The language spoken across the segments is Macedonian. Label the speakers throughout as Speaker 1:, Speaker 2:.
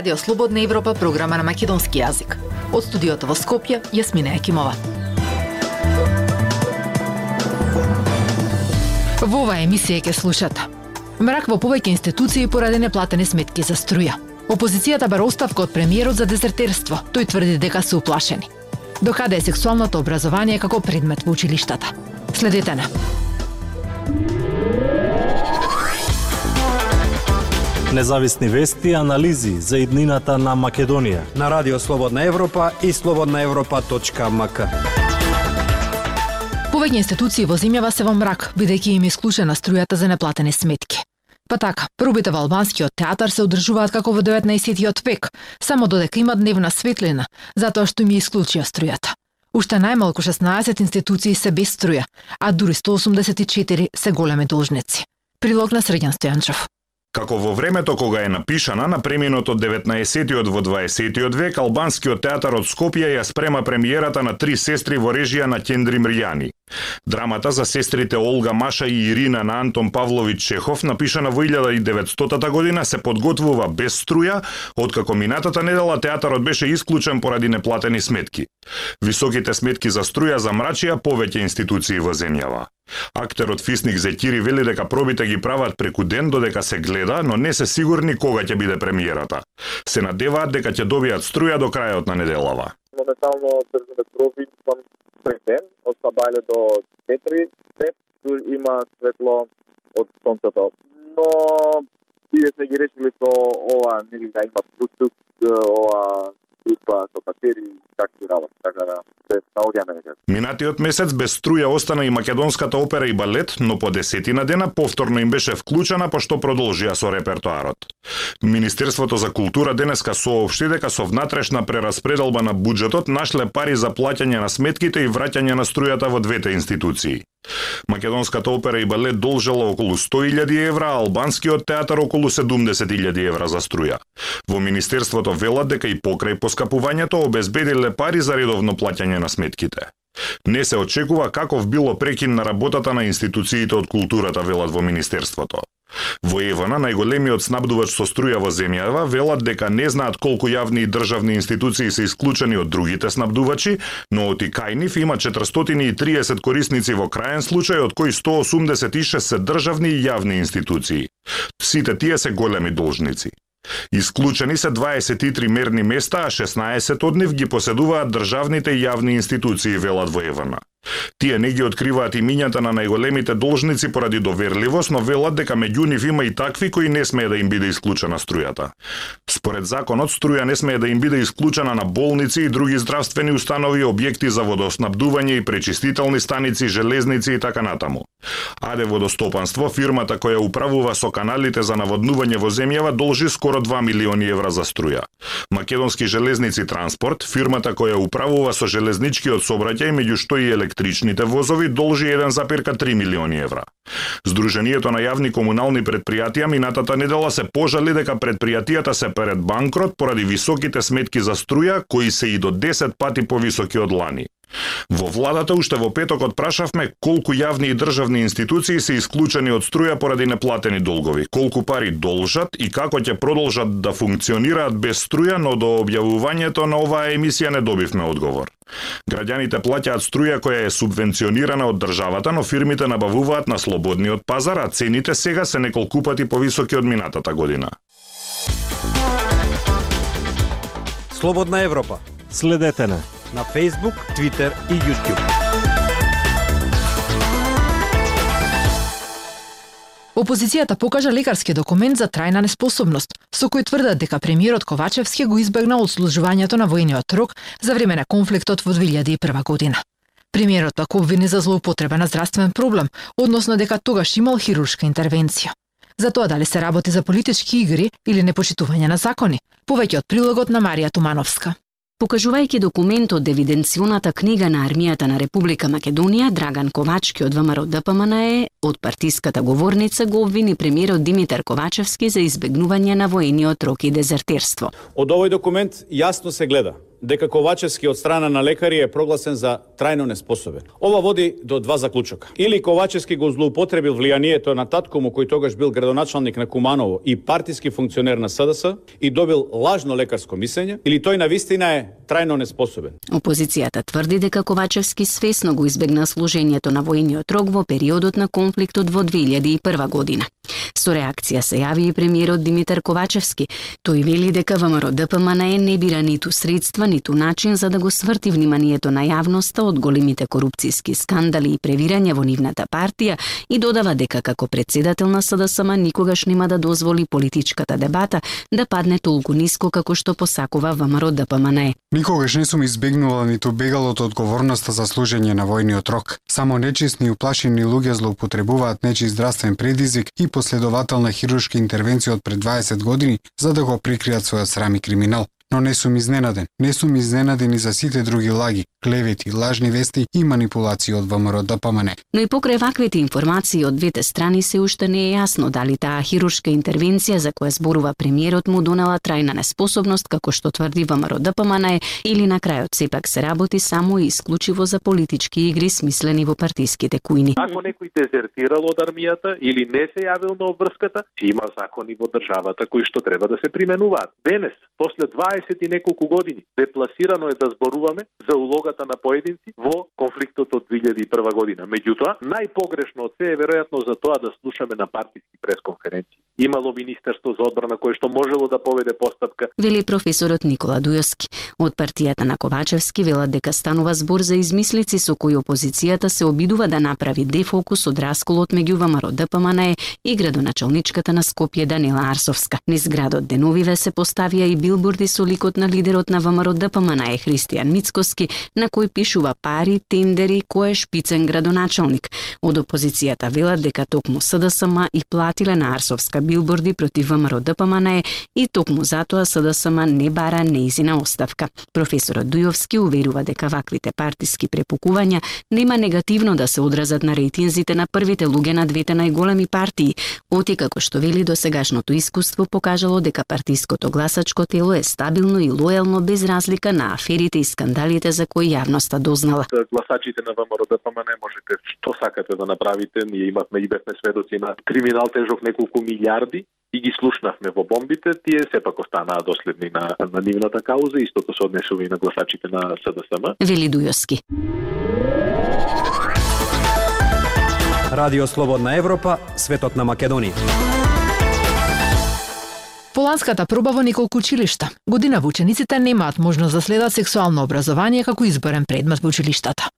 Speaker 1: Радио Слободна Европа, програма на македонски јазик. Од студиото во Скопје, Јасмина Екимова. Во оваа емисија ќе слушате. Мрак во повеќе институции поради неплатени сметки за струја. Опозицијата бара оставка од премиерот за дезертерство. Тој тврди дека се уплашени. Докаде е сексуалното образование како предмет во училиштата? Следете на.
Speaker 2: Независни вести и анализи за иднината на Македонија.
Speaker 3: На Радио Слободна Европа и слободнаевропа.мк.
Speaker 1: Повеќе институции во земјава се во мрак, бидејќи им исклучена струјата за неплатени сметки. Па така, пробите во албанскиот театар се одржуваат како во 19 век, само додека има дневна светлина, затоа што им исклучија струјата. Уште најмалку 16 институции се без струја, а дури 184 се големи должници. Прилог на Средјан Стојанчов.
Speaker 4: Како во времето кога е напишана на преминот од 19-тиот во 20-тиот век, албанскиот театар од Скопје ја спрема премиерата на три сестри во режија на Кендри Мрјани. Драмата за сестрите Олга Маша и Ирина на Антон Павлович Чехов, напишана во 1900 година, се подготвува без струја, откако минатата недела театарот беше исклучен поради неплатени сметки. Високите сметки за струја замрачија повеќе институции во земјава. Актерот Фисник Зекири вели дека пробите ги прават преку ден додека се гледа, но не се сигурни кога ќе биде премиерата. Се надеваат дека ќе добијат струја до крајот на неделава.
Speaker 5: Моментално проби пред ден, од Сабајле до 4, сеп има светло од сонцето. Но тие се ги решили со ова, нели да има Bluetooth, ова служба, со батерии, такви работи, така да се наоѓаме дека.
Speaker 4: Минатиот месец без струја остана и македонската опера и балет, но по десетина дена повторно им беше вклучена па пошто продолжија со репертоарот. Министерството за култура денеска соопшти дека со внатрешна прераспределба на буџетот нашле пари за плаќање на сметките и враќање на струјата во двете институции. Македонската опера и балет должела околу 100.000 евра, а албанскиот театар околу 70.000 евра за струја. Во Министерството велат дека и покрај поскапувањето обезбедиле пари за редовно плаќање на сметките. Не се очекува каков било прекин на работата на институциите од културата, велат во Министерството. Во Евана, најголемиот снабдувач со струја во земјава, велат дека не знаат колку јавни и државни институции се исклучени од другите снабдувачи, но од Икајниф има 430 корисници во крајен случај, од кои 186 се државни и јавни институции. Сите тие се големи должници. Исклучени се 23 мерни места, а 16 од нив ги поседуваат државните и јавни институции, велат во Евана. Тие не ги откриваат имињата на најголемите должници поради доверливост, но велат дека меѓу нив има и такви кои не смее да им биде исклучена струјата. Според законот, струја не смее да им биде исклучена на болници и други здравствени установи, објекти за водоснабдување и пречистителни станици, железници и така натаму. Аде водостопанство, фирмата која управува со каналите за наводнување во земјава, должи скоро 2 милиони евра за струја. Македонски железници транспорт, фирмата која управува со железничкиот сообраќај, меѓу што и електричните возови, должи 1,3 милиони евра. Здруженијето на јавни комунални предпријатија минатата недела се пожали дека предпријатијата се пред банкрот поради високите сметки за струја, кои се и до 10 пати повисоки од лани. Во владата уште во петокот прашавме колку јавни и државни институции се исклучени од струја поради неплатени долгови, колку пари должат и како ќе продолжат да функционираат без струја, но до објавувањето на оваа емисија не добивме одговор. Граѓаните плаќаат струја која е субвенционирана од државата, но фирмите набавуваат на слободниот пазар, а цените сега се неколку пати повисоки од минатата година.
Speaker 3: Слободна Европа.
Speaker 2: Следете на
Speaker 3: на Facebook, Twitter и YouTube.
Speaker 1: Опозицијата покажа лекарски документ за трајна неспособност, со кој тврдат дека премиерот Ковачевски го избегна одслужувањето на војниот рок за време на конфликтот во 2001 година. Премиерот пак обвини за злоупотреба на здравствен проблем, односно дека тогаш имал хируршка интервенција. За тоа дали се работи за политички игри или непочитување на закони, повеќе од прилогот на Марија Тумановска.
Speaker 6: Покажувајќи документ од евиденционата книга на армијата на Република Македонија, Драган Ковачки од ВМРО ДПМНЕ од партиската говорница го обвини премиерот Димитар Ковачевски за избегнување на воениот рок и дезертирство.
Speaker 7: Од овој документ јасно се гледа дека Ковачевски од страна на лекари е прогласен за трајно неспособен. Ова води до два заклучока. Или Ковачевски го злоупотребил влијанието на татко му кој тогаш бил градоначалник на Куманово и партиски функционер на СДС и добил лажно лекарско мисење, или тој на вистина е трајно неспособен.
Speaker 6: Опозицијата тврди дека Ковачевски свесно го избегна служењето на војниот рок во периодот на конфликтот во 2001 година. Со реакција се јави и премиерот Димитар Ковачевски. Тој вели дека ВМРО ДПМН не бира ниту средства, ниту начин за да го сврти вниманието на јавноста од големите корупцијски скандали и превирања во нивната партија и додава дека како председател на СДСМ никогаш нема да дозволи политичката дебата да падне толку ниско како што посакува ВМРО ДПМН.
Speaker 8: Никогаш не сум избегнувала ниту бегала од одговорноста за служење на војниот рок. Само нечисни и уплашени луѓе злоупотребуваат нечи здравствен предизвик и после последователна хирушка интервенција од пред 20 години за да го прикријат својот срам и криминал но не сум изненаден. Не сум изненаден и за сите други лаги, клевети, лажни вести и манипулации од ВМРО ДПМН.
Speaker 6: Но и покрај ваквите информации од двете страни се уште не е јасно дали таа хируршка интервенција за која зборува премиерот му донела трајна неспособност како што тврди ВМРО ДПМН или на крајот сепак се работи само и исклучиво за политички игри смислени во партиските кујни.
Speaker 9: Ако некој дезертирал од армијата или не се јавил на обврската, има закони во државата кои што треба да се применуваат. Денес, после 20 20 и неколку години. Депласирано е да зборуваме за улогата на поединци во конфликтот од 2001 година. Меѓутоа, најпогрешно од се е веројатно за тоа да слушаме на партиски пресконференции. Имало Министерство за одбрана кое што можело да поведе постапка.
Speaker 6: Вели професорот Никола Дујовски. Од партијата на Ковачевски велат дека станува збор за измислици со кои опозицијата се обидува да направи дефокус од расколот меѓу ВМРО ДПМН и градоначалничката на Скопје Данила Арсовска. Низ градот Деновиве се поставија и билборди со ликот на лидерот на ВМРО ДПМН е Христијан Мицкоски, на кој пишува пари, тендери, кој е шпицен градоначалник. Од опозицијата велат дека токму СДСМ и платиле на Арсовска билборди против ВМРО ДПМН и токму затоа СДСМ не бара неизина оставка. Професорот Дујовски уверува дека ваквите партиски препукувања нема негативно да се одразат на рейтинзите на првите луѓе на двете најголеми партии, оти како што вели до сегашното искуство покажало дека партиското гласачко тело е стабилно и лојално без разлика на аферите и скандалите за кои јавноста дознала.
Speaker 9: Гласачите на ВМРО ДПМН можете што сакате да направите, ние имавме и бевме сведоци на криминал тежок неколку милиарди и ги слушнавме во бомбите, тие сепак останаа доследни на, на нивната кауза, истото се однесува и на гласачите на СДСМ.
Speaker 6: Вели Дујоски.
Speaker 3: Радио Слободна Европа, светот на Македонија.
Speaker 1: Поланската проба во неколку училишта. Година учениците немаат можност да следат сексуално образование како изборен предмет во училиштата.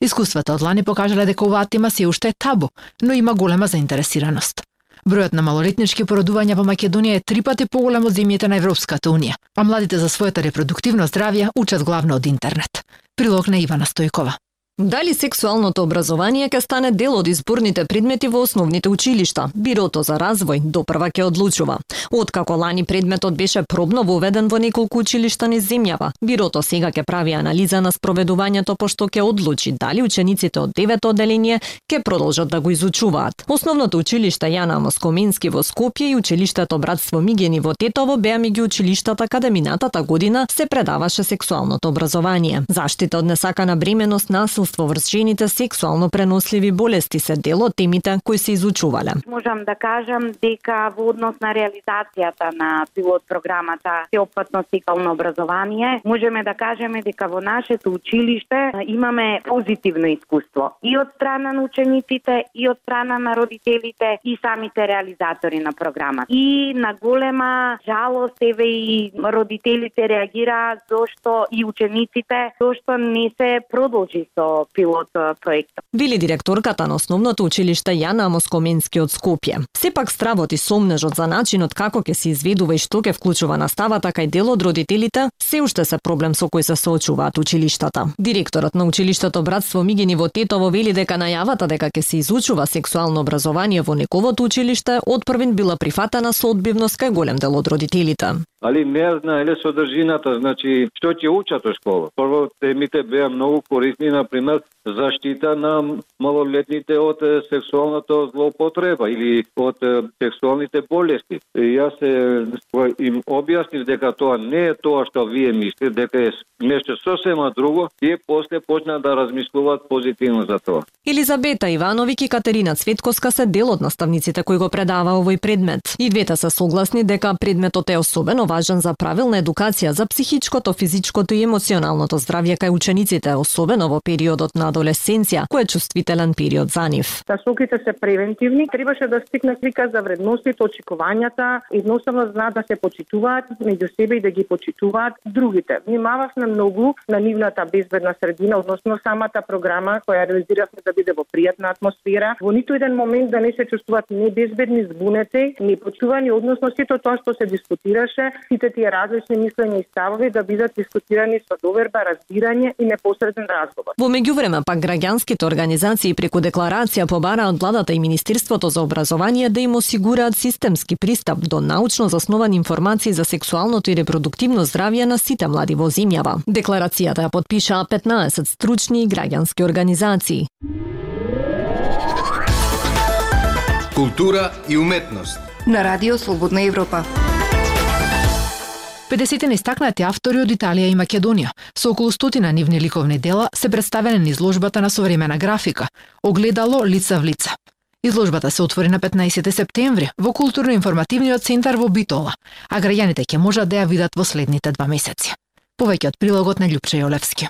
Speaker 1: Искуствата од лани покажале дека оваа тема се уште е табу, но има голема заинтересираност. Бројот на малолетнички породувања во Македонија е три пати поголем од земјите на Европската Унија, а младите за својата репродуктивно здравје учат главно од интернет. Прилог на Ивана Стојкова.
Speaker 10: Дали сексуалното образование ќе стане дел од изборните предмети во основните училишта? Бирото за развој допрва ќе одлучува. Откако лани предметот беше пробно воведен во неколку училишта низ земјава, Бирото сега ќе прави анализа на спроведувањето пошто ќе одлучи дали учениците од девето одделение ќе продолжат да го изучуваат. Основното училиште Јана Москоменски во Скопје и училиштето Братство Мигени во Тетово беа меѓу училиштата каде минатата година се предаваше сексуалното образование. Заштита од несакана бременост, насил насилство врз жените, сексуално преносливи болести се дел од темите кои се изучувале.
Speaker 11: Можам да кажам дека во однос на реализацијата на пилот програмата Сеопфатно сексуално образование, можеме да кажеме дека во нашето училиште имаме позитивно искуство и од страна на учениците, и од страна на родителите и самите реализатори на програмата. И на голема жалост еве и родителите реагираа зошто и учениците зошто не се продолжи со пилот проектот.
Speaker 10: Били директорката на основното училиште Јана Москоменски од Скопје. Сепак стравот и сомнежот за начинот како ќе се изведува и што ќе вклучува наставата кај дел од родителите, се уште се проблем со кој се соочуваат училиштата. Директорот на училиштето Братство Мигини во Тетово вели дека најавата дека ќе се изучува сексуално образование во нековото училиште од првин била прифатена со одбивност кај голем дел од родителите
Speaker 12: али не знаеле содржината, значи што ќе учат во школа. Прво темите беа многу корисни, на пример, заштита на малолетните од сексуалната злоупотреба или од сексуалните болести. И јас им објаснив дека тоа не е тоа што вие мислите, дека е нешто сосема друго, и после почна да размислуваат позитивно за тоа.
Speaker 10: Елизабета Ивановиќ и Катерина Цветковска се дел од наставниците кои го предава овој предмет. И двете се согласни дека предметот е особено важен за правилна едукација за психичкото, физичкото и емоционалното здравје кај учениците, особено во периодот на адолесценција, кој е чувствителен период за нив.
Speaker 13: Насоките се превентивни, требаше да стигне слика за вредностите, очекувањата, едноставно да знаат да се почитуваат меѓу себе и да ги почитуваат другите. Внимававме многу на нивната безбедна средина, односно самата програма која реализиравме да биде во пријатна атмосфера. Во ниту еден момент да не се чувствуваат небезбедни, збунети, непочувани, односно сето тоа што се дискутираше, сите тие различни мислења и ставови да бидат дискутирани со доверба, разбирање и непосреден разговор.
Speaker 10: Во меѓувреме пак граѓанските организации преку декларација побара од владата и Министерството за образование да им осигураат системски пристап до научно засновани информации за сексуалното и репродуктивно здравје на сите млади во земјава. Декларацијата ја подпишаа 15 стручни и граѓански организации.
Speaker 14: Култура и уметност
Speaker 15: на Радио Слободна Европа.
Speaker 1: 50 истакнати автори од Италија и Македонија со околу стотина нивни ликовни дела се представени на изложбата на современа графика Огледало лица в лица. Изложбата се отвори на 15 септември во културно-информативниот центар во Битола, а граѓаните ќе можат да ја видат во следните два месеци. Повеќе од прилогот на Лјупче Јолевски.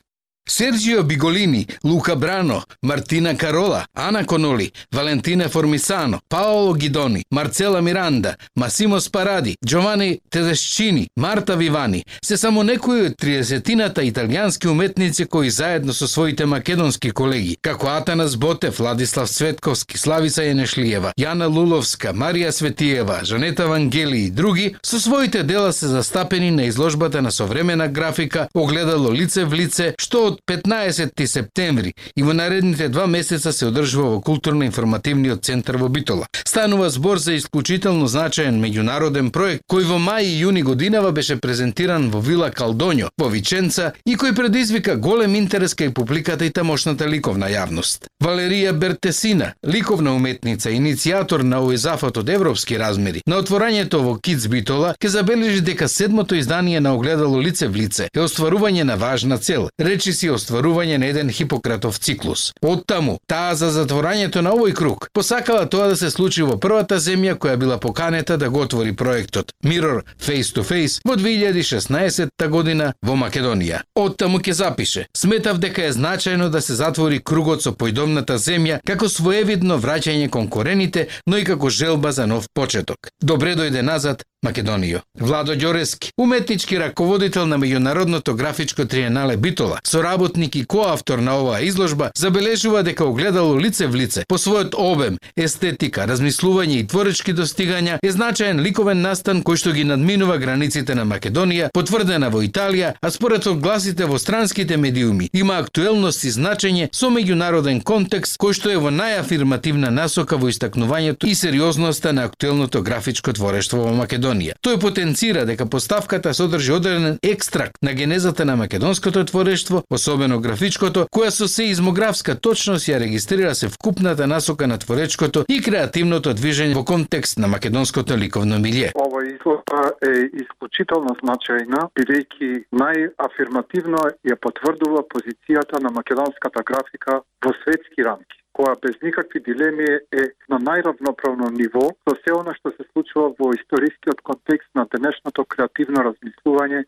Speaker 14: Серджио Биголини, Лука Брано, Мартина Карола, Ана Коноли, Валентина Формисано, Паоло Гидони, Марцела Миранда, Масимо Спаради, Джовани Тедешчини, Марта Вивани се само некои од 30-тината италијански уметници кои заедно со своите македонски колеги, како Атанас Ботев, Владислав Цветковски, Славица Јенешлиева, Јана Луловска, Марија Светиева, Жанета Вангели и други, со своите дела се застапени на изложбата на современа графика Огледало лице в лице, што од 15 септември и во наредните два месеца се одржува во културно-информативниот центар во Битола. Станува збор за исклучително значаен меѓународен проект кој во мај и јуни годинава беше презентиран во Вила Калдоњо во Виченца и кој предизвика голем интерес кај публиката и тамошната ликовна јавност. Валерија Бертесина, ликовна уметница, иницијатор на овој зафат од европски размери, на отворањето во Киц Битола ќе забележи дека седмото издание на огледало лице в лице е остварување на важна цел, речи остварување на еден Хипократов циклус. Оттаму, таа за затворањето на овој круг посакала тоа да се случи во првата земја која била поканета да го отвори проектот Mirror Face to Face во 2016 година во Македонија. Оттаму ќе запише: Сметав дека е значајно да се затвори кругот со појдомната земја како своевидно враќање кон корените, но и како желба за нов почеток. Добре дојде назад Македонија. Владо Ѓорески, уметнички раководител на меѓународното графичко триенале Битола, со работник и коавтор на оваа изложба, забележува дека огледало лице в лице по својот обем, естетика, размислување и творечки достигања е значаен ликовен настан кој што ги надминува границите на Македонија, потврдена во Италија, а според огласите во странските медиуми има актуелност и значење со меѓународен контекст кој што е во најафирмативна насока во истакнувањето и сериозноста на актуелното графичко творештво во Македонија. Тој потенцира дека поставката содржи одреден екстракт на генезата на македонското творештво, особено графичкото, која со сеизмографска точност ја регистрира се вкупната насока на творечкото и креативното движење во контекст на македонското ликовно милје.
Speaker 16: Ова изложба е исклучително значајна, бидејќи најафирмативно ја потврдува позицијата на македонската графика во светски рамки која без никакви дилеми е на најравноправно ниво со се она што се случува во историскиот контекст на денешното креативно размислување,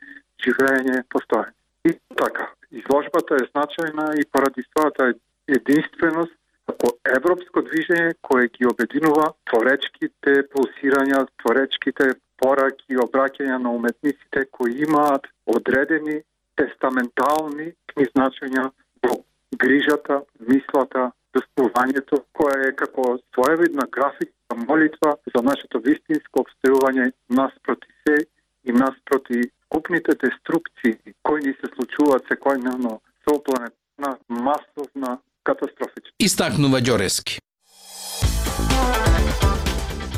Speaker 16: живење, постоење. И така, изложбата е значајна и поради својата единственост како европско движење кое ги обединува творечките пулсирања, творечките пораки и обраќања на уметниците кои имаат одредени тестаментални значења во грижата, мислата, достојувањето кое е како своевидна графика молитва за нашето вистинско обстојување наспроти се и нас проти купните деструкции кои ни се случуваат секојдневно со планетна масовна катастрофична.
Speaker 14: Истакнува Ѓорески.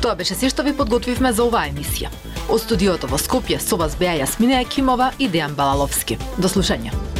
Speaker 1: Тоа беше се што ви подготвивме за оваа емисија. Од студиото во Скопје со вас беа Јасмина Екимова и Дејан Балаловски. До слушање.